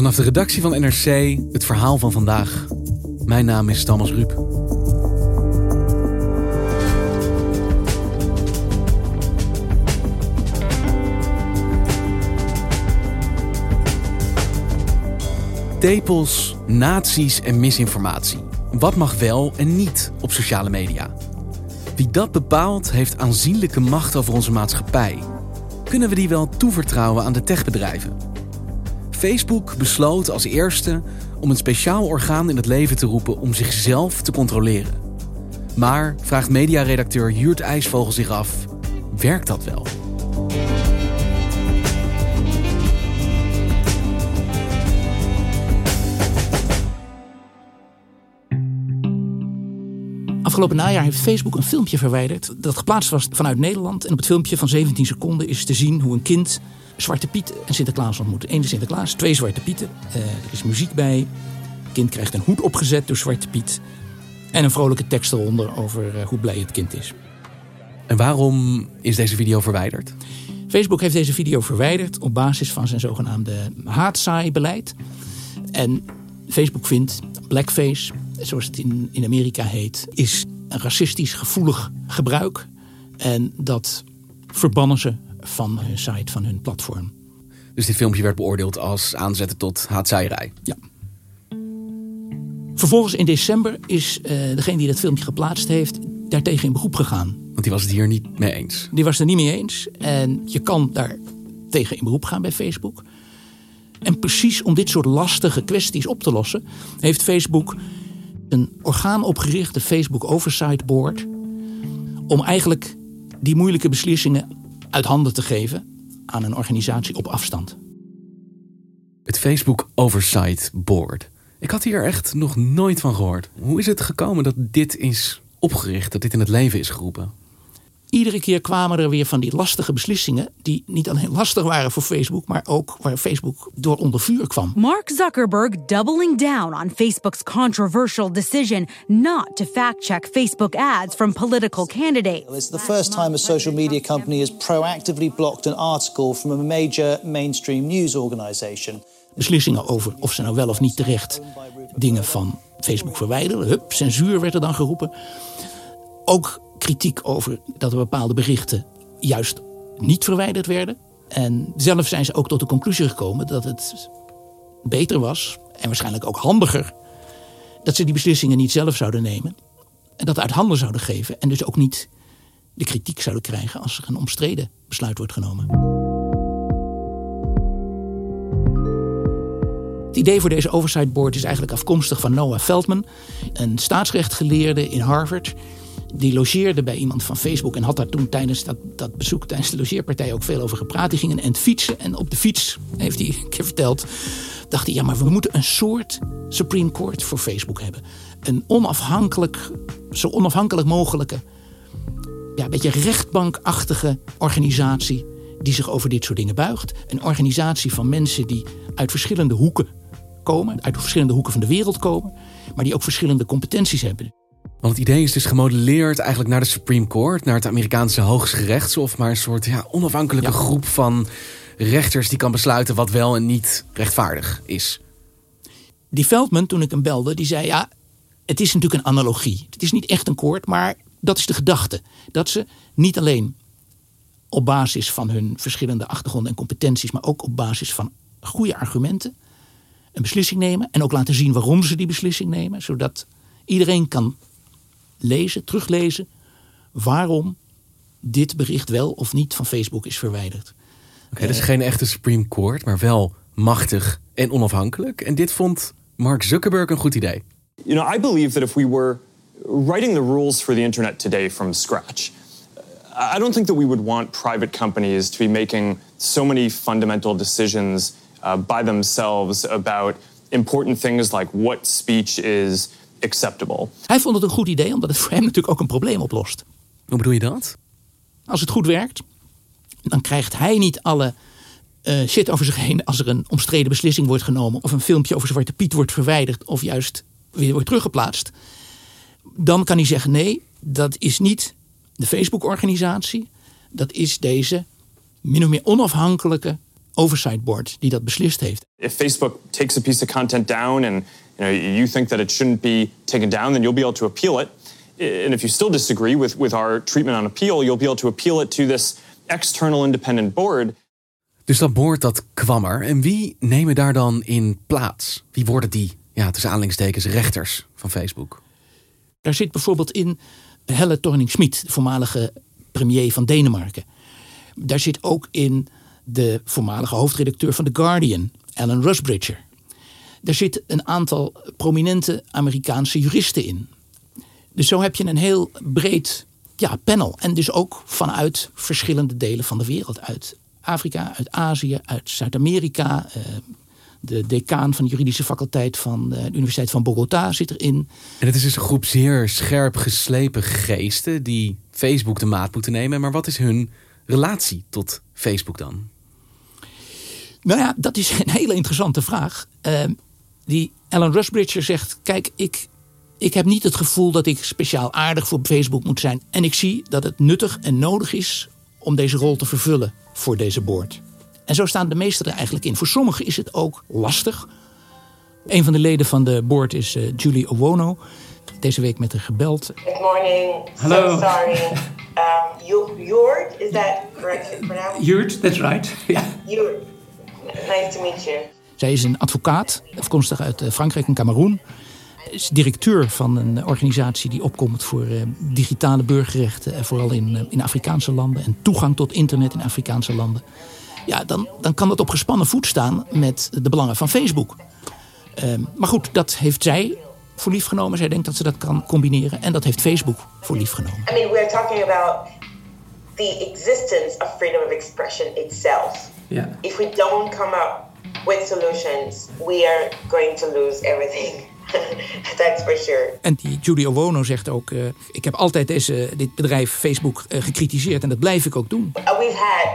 Vanaf de redactie van NRC het verhaal van vandaag. Mijn naam is Thomas Ruip. Tepels, nazi's en misinformatie. Wat mag wel en niet op sociale media? Wie dat bepaalt, heeft aanzienlijke macht over onze maatschappij. Kunnen we die wel toevertrouwen aan de techbedrijven? Facebook besloot als eerste om een speciaal orgaan in het leven te roepen om zichzelf te controleren. Maar, vraagt mediaredacteur Juurt IJsvogel zich af, werkt dat wel? Afgelopen najaar heeft Facebook een filmpje verwijderd dat geplaatst was vanuit Nederland. En op het filmpje van 17 seconden is te zien hoe een kind Zwarte Piet en Sinterklaas ontmoeten. Eén Sinterklaas, twee Zwarte Pieten. Uh, er is muziek bij. Het kind krijgt een hoed opgezet door Zwarte Piet. En een vrolijke tekst eronder over uh, hoe blij het kind is. En waarom is deze video verwijderd? Facebook heeft deze video verwijderd op basis van zijn zogenaamde haatzaai-beleid. En Facebook vindt blackface, zoals het in, in Amerika heet, is een racistisch gevoelig gebruik. En dat verbannen ze van hun site, van hun platform. Dus dit filmpje werd beoordeeld als aanzetten tot haatzaaierij? Ja. Vervolgens in december is uh, degene die dat filmpje geplaatst heeft daartegen in beroep gegaan. Want die was het hier niet mee eens? Die was het er niet mee eens. En je kan daar tegen in beroep gaan bij Facebook. En precies om dit soort lastige kwesties op te lossen, heeft Facebook een orgaan opgericht, de Facebook Oversight Board, om eigenlijk die moeilijke beslissingen uit handen te geven aan een organisatie op afstand. Het Facebook Oversight Board. Ik had hier echt nog nooit van gehoord. Hoe is het gekomen dat dit is opgericht, dat dit in het leven is geroepen? Iedere keer kwamen er weer van die lastige beslissingen, die niet alleen lastig waren voor Facebook, maar ook waar Facebook door onder vuur kwam. Mark Zuckerberg doubling down on Facebook's controversial decision not to fact-check Facebook ads from political candidates. It's the first time a social media company has proactively blocked an article from a major mainstream news organization. Beslissingen over of ze nou wel of niet terecht dingen van Facebook verwijderen. Hup, censuur werd er dan geroepen. Ook kritiek over dat er bepaalde berichten juist niet verwijderd werden. En zelf zijn ze ook tot de conclusie gekomen dat het beter was en waarschijnlijk ook handiger dat ze die beslissingen niet zelf zouden nemen en dat uit handen zouden geven en dus ook niet de kritiek zouden krijgen als er een omstreden besluit wordt genomen. Het idee voor deze oversight board is eigenlijk afkomstig van Noah Feldman, een staatsrechtgeleerde in Harvard die logeerde bij iemand van Facebook en had daar toen tijdens dat, dat bezoek, tijdens de logeerpartij ook veel over gepraat. Die gingen en fietsen en op de fiets, heeft hij een keer verteld, dacht hij, ja, maar we moeten een soort Supreme Court voor Facebook hebben. Een onafhankelijk, zo onafhankelijk mogelijke, ja, een beetje rechtbankachtige organisatie die zich over dit soort dingen buigt. Een organisatie van mensen die uit verschillende hoeken komen, uit verschillende hoeken van de wereld komen, maar die ook verschillende competenties hebben. Want het idee is dus gemodelleerd eigenlijk naar de Supreme Court, naar het Amerikaanse Hoogste Rechtshof, maar een soort ja, onafhankelijke groep van rechters die kan besluiten wat wel en niet rechtvaardig is. Die Veldman, toen ik hem belde, die zei ja, het is natuurlijk een analogie. Het is niet echt een koord, maar dat is de gedachte. Dat ze niet alleen op basis van hun verschillende achtergronden en competenties, maar ook op basis van goede argumenten een beslissing nemen en ook laten zien waarom ze die beslissing nemen, zodat iedereen kan lezen, teruglezen waarom dit bericht wel of niet van Facebook is verwijderd. Oké, okay, dus geen echte Supreme Court, maar wel machtig en onafhankelijk. En dit vond Mark Zuckerberg een goed idee. You know, I believe that if we were writing the rules for the internet today from scratch, I don't think that we would want private companies to be making so many fundamental decisions uh, by themselves about important things like what speech is acceptable. Hij vond het een goed idee, omdat het voor hem natuurlijk ook een probleem oplost. Hoe bedoel je dat? Als het goed werkt, dan krijgt hij niet alle uh, shit over zich heen als er een omstreden beslissing wordt genomen of een filmpje over Zwarte Piet wordt verwijderd of juist weer wordt teruggeplaatst. Dan kan hij zeggen: nee, dat is niet de Facebook-organisatie, dat is deze min of meer onafhankelijke oversight board die dat beslist heeft. If Facebook takes a piece of content down and you, know, you think that it shouldn't be taken down, then you'll be able to appeal it. And if you still disagree with, with our treatment on appeal, you'll be able to appeal it to this external independent board. Dus dat boord dat kwam er. En wie nemen daar dan in plaats? Wie worden die, ja, tussen aanhalingstekens, rechters van Facebook? Daar zit bijvoorbeeld in Helle Thorning-Schmidt, de voormalige premier van Denemarken. Daar zit ook in de voormalige hoofdredacteur van The Guardian, Alan Rusbridger. Daar zit een aantal prominente Amerikaanse juristen in. Dus zo heb je een heel breed ja, panel. En dus ook vanuit verschillende delen van de wereld. Uit Afrika, uit Azië, uit Zuid-Amerika. Uh, de decaan van de juridische faculteit van de Universiteit van Bogota zit erin. En het is dus een groep zeer scherp geslepen geesten die Facebook de maat moeten nemen. Maar wat is hun relatie tot Facebook dan? Nou ja, dat is een hele interessante vraag. Uh, die Alan Rusbridger zegt: Kijk, ik, ik heb niet het gevoel dat ik speciaal aardig voor Facebook moet zijn. En ik zie dat het nuttig en nodig is om deze rol te vervullen voor deze board. En zo staan de meesten er eigenlijk in. Voor sommigen is het ook lastig. Een van de leden van de board is uh, Julie Owono. Deze week met haar gebeld. Good morning. Hallo. So sorry. Um, Jord, is that correct? Jord, that's right. Yeah. Jord. Nice to meet you. Zij is een advocaat, afkomstig uit eh, Frankrijk en Cameroen. Is directeur van een organisatie die opkomt voor uh, digitale burgerrechten, vooral in, uh, in Afrikaanse landen en toegang tot internet in Afrikaanse landen ja, dan, dan kan dat op gespannen voet staan met de belangen van Facebook. Um, maar goed, dat heeft zij voor lief genomen. Zij denkt dat ze dat kan combineren. En dat heeft Facebook voor lief genomen. I mean, we're talking about the existence of freedom of expression itself. Yeah. If we don't come up with solutions, we are going to lose everything. That's for sure. En die Julie Owono zegt ook: uh, Ik heb altijd deze, dit bedrijf Facebook uh, gekritiseerd en dat blijf ik ook doen. Uh, we've had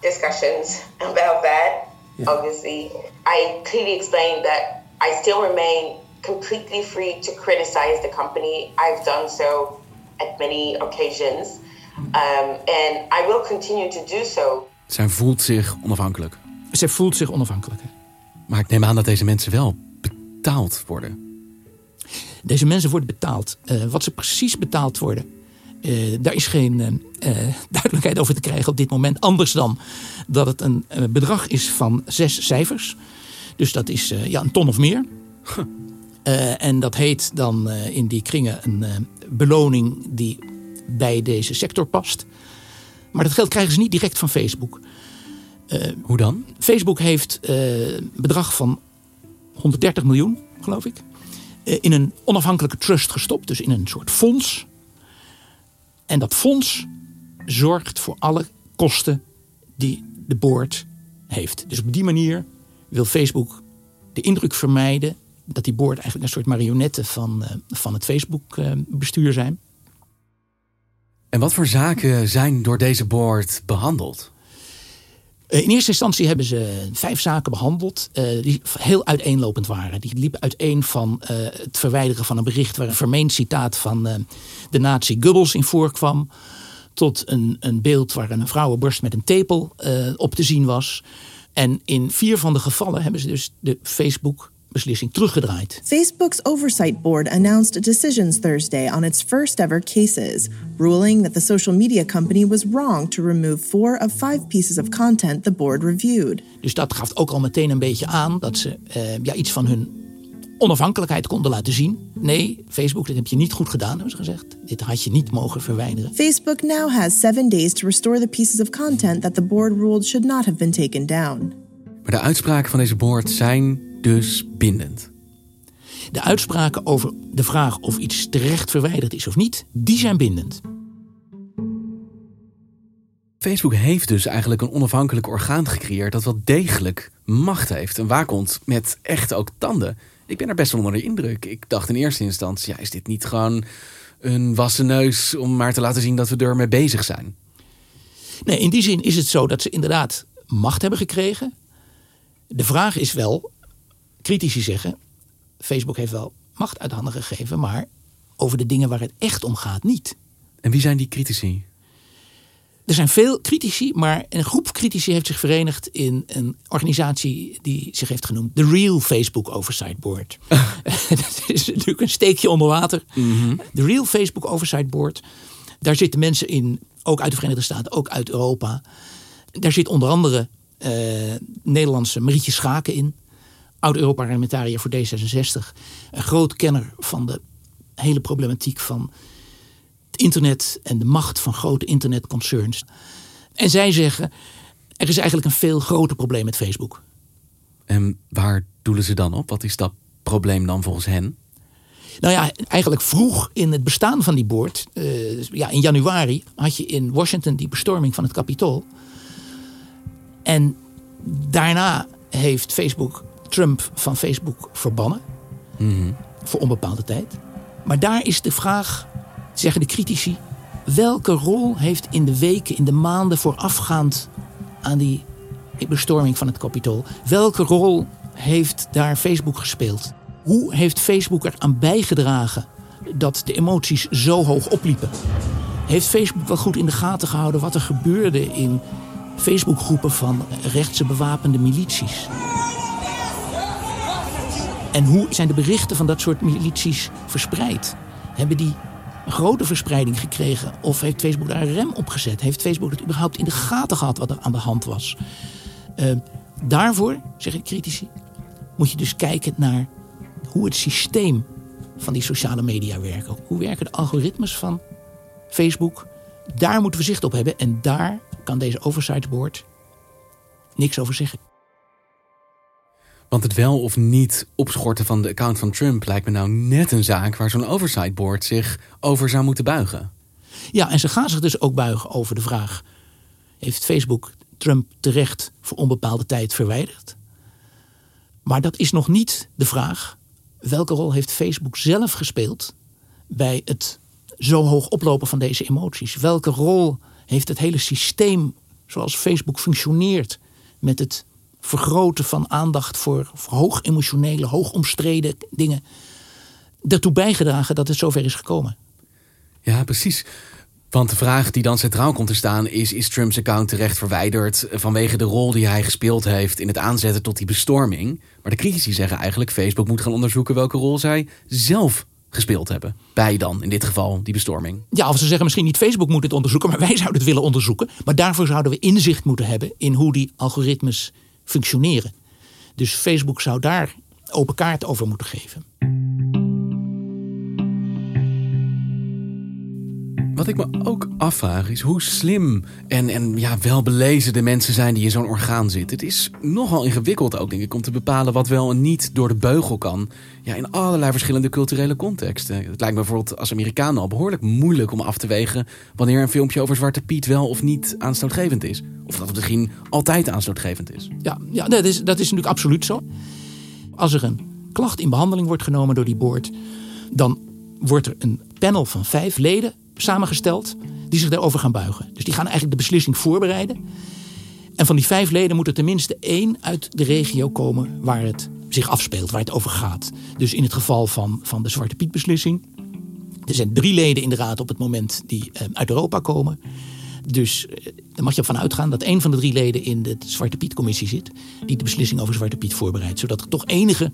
discussions about that. Yeah. Obviously, I clearly explained that I still remain completely free to criticize the company. I've done so at many occasions, um, and I will continue to do so. Zij voelt zich onafhankelijk. Zij voelt zich onafhankelijk. Maar ik neem aan dat deze mensen wel betaald worden. Deze mensen worden betaald. Uh, wat ze precies betaald worden, uh, daar is geen uh, duidelijkheid over te krijgen op dit moment. Anders dan dat het een bedrag is van zes cijfers. Dus dat is ja, een ton of meer. en dat heet dan in die kringen een beloning die bij deze sector past. Maar dat geld krijgen ze niet direct van Facebook. Hoe dan? Facebook heeft een bedrag van 130 miljoen, geloof ik, in een onafhankelijke trust gestopt. Dus in een soort fonds en dat fonds zorgt voor alle kosten die de board heeft. Dus op die manier wil Facebook de indruk vermijden dat die board eigenlijk een soort marionetten van, van het Facebook-bestuur zijn. En wat voor zaken zijn door deze board behandeld? Eh, in eerste instantie hebben ze vijf zaken behandeld uh, die heel uiteenlopend waren. Die liepen uiteen van uh, het verwijderen van een bericht waar een vermeend citaat van de nazi Goebbels in voorkwam. Tot een, een beeld waar een vrouwenborst met een tepel op te zien was. En in vier van de gevallen hebben ze dus de Facebook beslissing teruggedraaid. Facebook's oversight board announced decisions Thursday on its first ever cases, ruling that the social media company was wrong to remove four of five pieces of content the board reviewed. Dus dat gaf ook al meteen een beetje aan dat ze uh, ja, iets van hun onafhankelijkheid konden laten zien. Nee, Facebook, dit heb je niet goed gedaan, hebben ze gezegd. Dit had je niet mogen verwijderen. Facebook now has seven days to restore the pieces of content that the board ruled should not have been taken down. Maar de uitspraken van deze board zijn dus bindend. De uitspraken over de vraag of iets terecht verwijderd is of niet, die zijn bindend. Facebook heeft dus eigenlijk een onafhankelijk orgaan gecreëerd dat wel degelijk macht heeft. Een waakhond met echt ook tanden. Ik ben er best wel onder de indruk. Ik dacht in eerste instantie, ja, is dit niet gewoon een wassen neus om maar te laten zien dat we er mee bezig zijn? Nee, in die zin is het zo dat ze inderdaad macht hebben gekregen. De vraag is wel, critici zeggen, Facebook heeft wel macht uit handen gegeven, maar over de dingen waar het echt om gaat niet. En wie zijn die critici? Er zijn veel critici, maar een groep critici heeft zich verenigd in een organisatie die zich heeft genoemd The Real Facebook Oversight Board. dat is natuurlijk een steekje onder water. Mhm. The Real Facebook Oversight Board. Daar zitten mensen in, ook uit de Verenigde Staten, ook uit Europa. Daar zit onder andere eh, Nederlandse Marietje Schaken in. Oud-Europarlementariër voor D66. Een groot kenner van de hele problematiek van het internet en de macht van grote internetconcerns. En zij zeggen, er is eigenlijk een veel groter probleem met Facebook. En waar doelen ze dan op? Wat is dat probleem dan volgens hen? Nou ja, eigenlijk vroeg in het bestaan van die boord, eh, ja, in januari, had je in Washington die bestorming van het Capitool. En daarna heeft Facebook Trump van Facebook verbannen. Voor onbepaalde tijd. Maar daar is de vraag, zeggen de critici, welke rol heeft in de weken, in de maanden voorafgaand aan die bestorming van het Capitool, welke rol heeft daar Facebook gespeeld? Hoe heeft Facebook eraan bijgedragen dat de emoties zo hoog opliepen? Heeft Facebook wel goed in de gaten gehouden wat er gebeurde in Facebookgroepen van rechtse bewapende milities? En hoe zijn de berichten van dat soort milities verspreid? Hebben die een grote verspreiding gekregen? Of heeft Facebook daar een rem op gezet? Heeft Facebook het überhaupt in de gaten gehad wat er aan de hand was? Uh, daarvoor, zeggen critici, moet je dus kijken naar hoe het systeem van die sociale media werken. Hoe werken de algoritmes van Facebook? Daar moeten we zicht op hebben. En daar kan deze oversight board niks over zeggen. Want het wel of niet opschorten van de account van Trump lijkt me nou net een zaak waar zo'n oversight board zich over zou moeten buigen. Ja, en ze gaan zich dus ook buigen over de vraag: heeft Facebook Trump terecht voor onbepaalde tijd verwijderd? Maar dat is nog niet de vraag: welke rol heeft Facebook zelf gespeeld bij het zo hoog oplopen van deze emoties? Welke rol heeft het hele systeem zoals Facebook functioneert met het vergroten van aandacht voor, voor hoog emotionele, hoog omstreden dingen, daartoe bijgedragen dat het zover is gekomen? Ja, precies. Want de vraag die dan centraal komt te staan is: is Trumps account terecht verwijderd vanwege de rol die hij gespeeld heeft in het aanzetten tot die bestorming? Maar de critici zeggen eigenlijk: Facebook moet gaan onderzoeken welke rol zij zelf gespeeld hebben. Bij dan, in dit geval, die bestorming. Ja, of ze zeggen misschien niet Facebook moet het onderzoeken, maar wij zouden het willen onderzoeken. Maar daarvoor zouden we inzicht moeten hebben in hoe die algoritmes functioneren. Dus Facebook zou daar open kaart over moeten geven. Wat ik me ook afvraag is hoe slim en, en ja, welbelezen de mensen zijn die in zo'n orgaan zitten. Het is nogal ingewikkeld ook, denk ik, om te bepalen wat wel en niet door de beugel kan. Ja, in allerlei verschillende culturele contexten. Het lijkt me bijvoorbeeld als Amerikaan al behoorlijk moeilijk om af te wegen wanneer een filmpje over Zwarte Piet wel of niet aanstootgevend is. Of dat het misschien altijd aanstootgevend is. Ja, ja dat, is, dat is natuurlijk absoluut zo. Als er een klacht in behandeling wordt genomen door die boord, dan wordt er een panel van vijf leden samengesteld die zich daarover gaan buigen. Dus die gaan eigenlijk de beslissing voorbereiden. En van die vijf leden moet er tenminste één uit de regio komen waar het zich afspeelt, waar het over gaat. Dus in het geval van, van de Zwarte Piet beslissing. Er zijn drie leden in de raad op het moment die eh, uit Europa komen. Dus eh, daar mag je ervan uitgaan dat één van de drie leden in de Zwarte Piet commissie zit. Die de beslissing over Zwarte Piet voorbereidt. Zodat er toch enige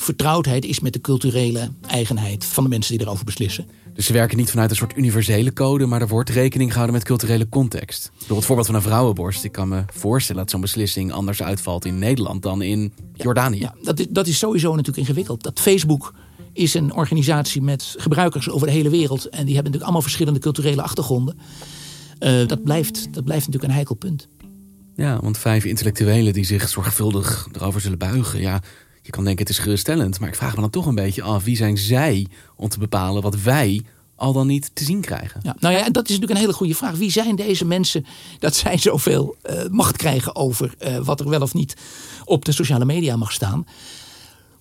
vertrouwdheid is met de culturele eigenheid van de mensen die erover beslissen. Dus ze werken niet vanuit een soort universele code, maar er wordt rekening gehouden met culturele context. Door het voorbeeld van een vrouwenborst. Ik kan me voorstellen dat zo'n beslissing anders uitvalt in Nederland dan in Jordanië. Ja, dat, is, dat is sowieso natuurlijk ingewikkeld. Dat Facebook is een organisatie met gebruikers over de hele wereld. En die hebben natuurlijk allemaal verschillende culturele achtergronden. Uh, dat, blijft, dat blijft natuurlijk een heikel punt. Ja, want vijf intellectuelen die zich zorgvuldig erover zullen buigen. Ja, je kan denken het is geruststellend, maar ik vraag me dan toch een beetje af wie zijn zij om te bepalen wat wij al dan niet te zien krijgen? Ja, nou ja, dat is natuurlijk een hele goede vraag. Wie zijn deze mensen dat zij zoveel uh, macht krijgen over uh, wat er wel of niet op de sociale media mag staan?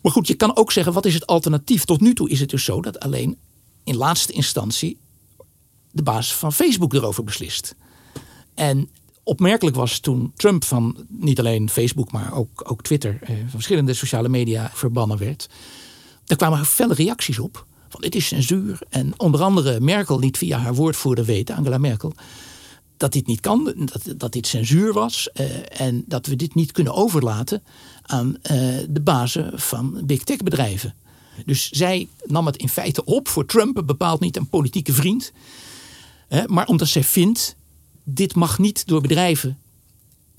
Maar goed, je kan ook zeggen, wat is het alternatief? Tot nu toe is het dus zo dat alleen in laatste instantie de baas van Facebook erover beslist. En opmerkelijk was toen Trump van niet alleen Facebook, maar ook, ook Twitter, eh, van verschillende sociale media verbannen werd. Daar kwamen felle reacties op. Van dit is censuur. En onder andere Merkel liet via haar woordvoerder weten, Angela Merkel, dat dit niet kan, dat, dat dit censuur was. Eh, en dat we dit niet kunnen overlaten aan eh, de bazen van big tech bedrijven. Dus zij nam het in feite op voor Trump, bepaald niet een politieke vriend. maar omdat zij vindt, dit mag niet door bedrijven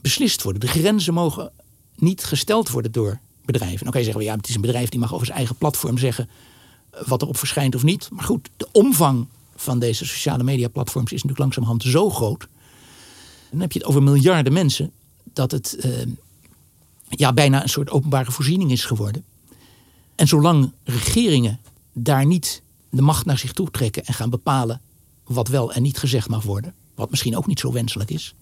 beslist worden. De grenzen mogen niet gesteld worden door bedrijven. Kan je zeggen, ja, het is een bedrijf die mag over zijn eigen platform zeggen wat erop verschijnt of niet. Maar goed, de omvang van deze sociale media platforms is natuurlijk langzamerhand zo groot. Dan heb je het over miljarden mensen dat het eh, ja, bijna een soort openbare voorziening is geworden. En zolang regeringen daar niet de macht naar zich toe trekken en gaan bepalen wat wel en niet gezegd mag worden, wat misschien ook niet zo wenselijk is,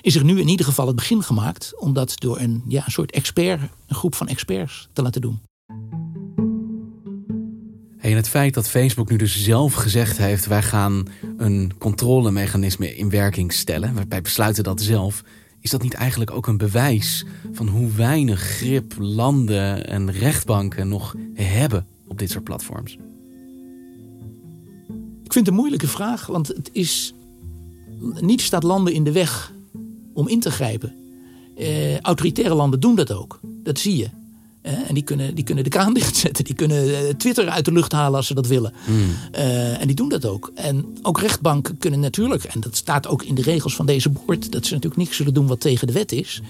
is er nu in ieder geval het begin gemaakt om dat door een, ja, een soort expert, een groep van experts te laten doen. En het feit dat Facebook nu dus zelf gezegd heeft: wij gaan een controlemechanisme in werking stellen, wij besluiten dat zelf, is dat niet eigenlijk ook een bewijs van hoe weinig grip landen en rechtbanken nog hebben op dit soort platforms? Ik vind het een moeilijke vraag, want het is. Niets staat landen in de weg om in te grijpen. Eh, autoritaire landen doen dat ook. Dat zie je. Eh, en die kunnen, die kunnen de kraan dichtzetten. Die kunnen eh, Twitter uit de lucht halen als ze dat willen. Hmm. Eh, en die doen dat ook. En ook rechtbanken kunnen natuurlijk, en dat staat ook in de regels van deze boord, dat ze natuurlijk niks zullen doen wat tegen de wet is.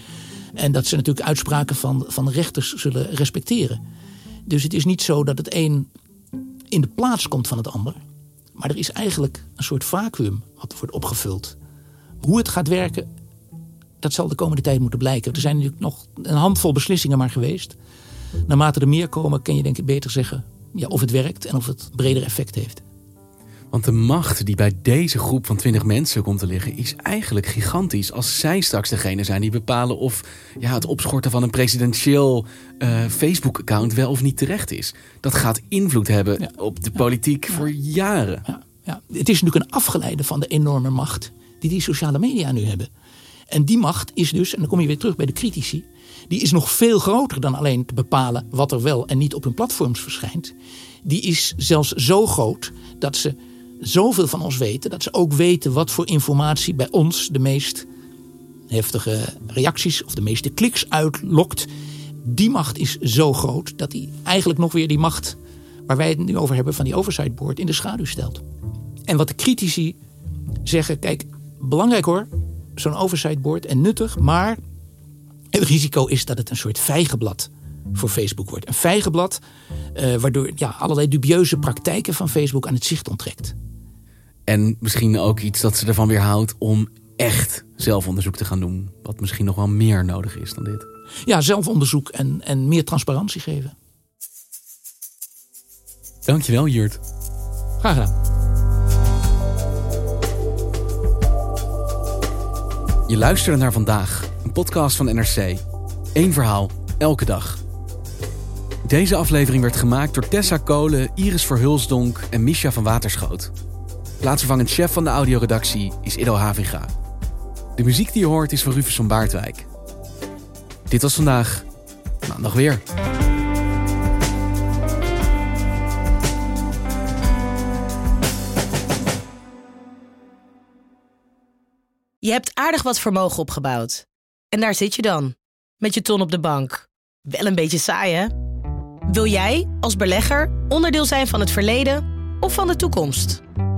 En dat ze natuurlijk uitspraken van, van rechters zullen respecteren. Dus het is niet zo dat het een in de plaats komt van het ander. Maar er is eigenlijk een soort vacuüm wat wordt opgevuld. Hoe het gaat werken, dat zal de komende tijd moeten blijken. Er zijn natuurlijk nog een handvol beslissingen maar geweest. Naarmate er meer komen, kun je denk ik beter zeggen ja, of het werkt en of het breder effect heeft. Want de macht die bij deze groep van 20 mensen komt te liggen, is eigenlijk gigantisch. Als zij straks degene zijn die bepalen of ja, het opschorten van een presidentieel uh, Facebook-account wel of niet terecht is. Dat gaat invloed hebben op de politiek voor jaren. Ja. Het is natuurlijk een afgeleide van de enorme macht die die sociale media nu hebben. En die macht is dus, en dan kom je weer terug bij de critici, die is nog veel groter dan alleen te bepalen wat er wel en niet op hun platforms verschijnt. Die is zelfs zo groot dat ze zoveel van ons weten, dat ze ook weten wat voor informatie bij ons de meest heftige reacties of de meeste kliks uitlokt. Die macht is zo groot dat die eigenlijk nog weer die macht waar wij het nu over hebben van die oversight board in de schaduw stelt. En wat de critici zeggen, kijk, belangrijk hoor, zo'n oversight board en nuttig, maar het risico is dat het een soort vijgenblad voor Facebook wordt. Een vijgenblad uh, waardoor ja, allerlei dubieuze praktijken van Facebook aan het zicht onttrekt. En misschien ook iets dat ze ervan weerhoudt om echt zelfonderzoek te gaan doen. Wat misschien nog wel meer nodig is dan dit. Ja, zelfonderzoek en, en meer transparantie geven. Dankjewel, Jurt. Graag gedaan. Je luisterde naar vandaag podcast van NRC. Eén verhaal, elke dag. Deze aflevering werd gemaakt door Tessa Kolen, Iris Verhulsdonk en Misha van Waterschoot. Plaatsvervangend chef van de audioredactie is Ido Havinga. De muziek die je hoort is van Rufus van Baardwijk. Dit was vandaag. Maandag weer. Je hebt aardig wat vermogen opgebouwd. En daar zit je dan, met je ton op de bank. Wel een beetje saai, hè? Wil jij, als belegger, onderdeel zijn van het verleden of van de toekomst?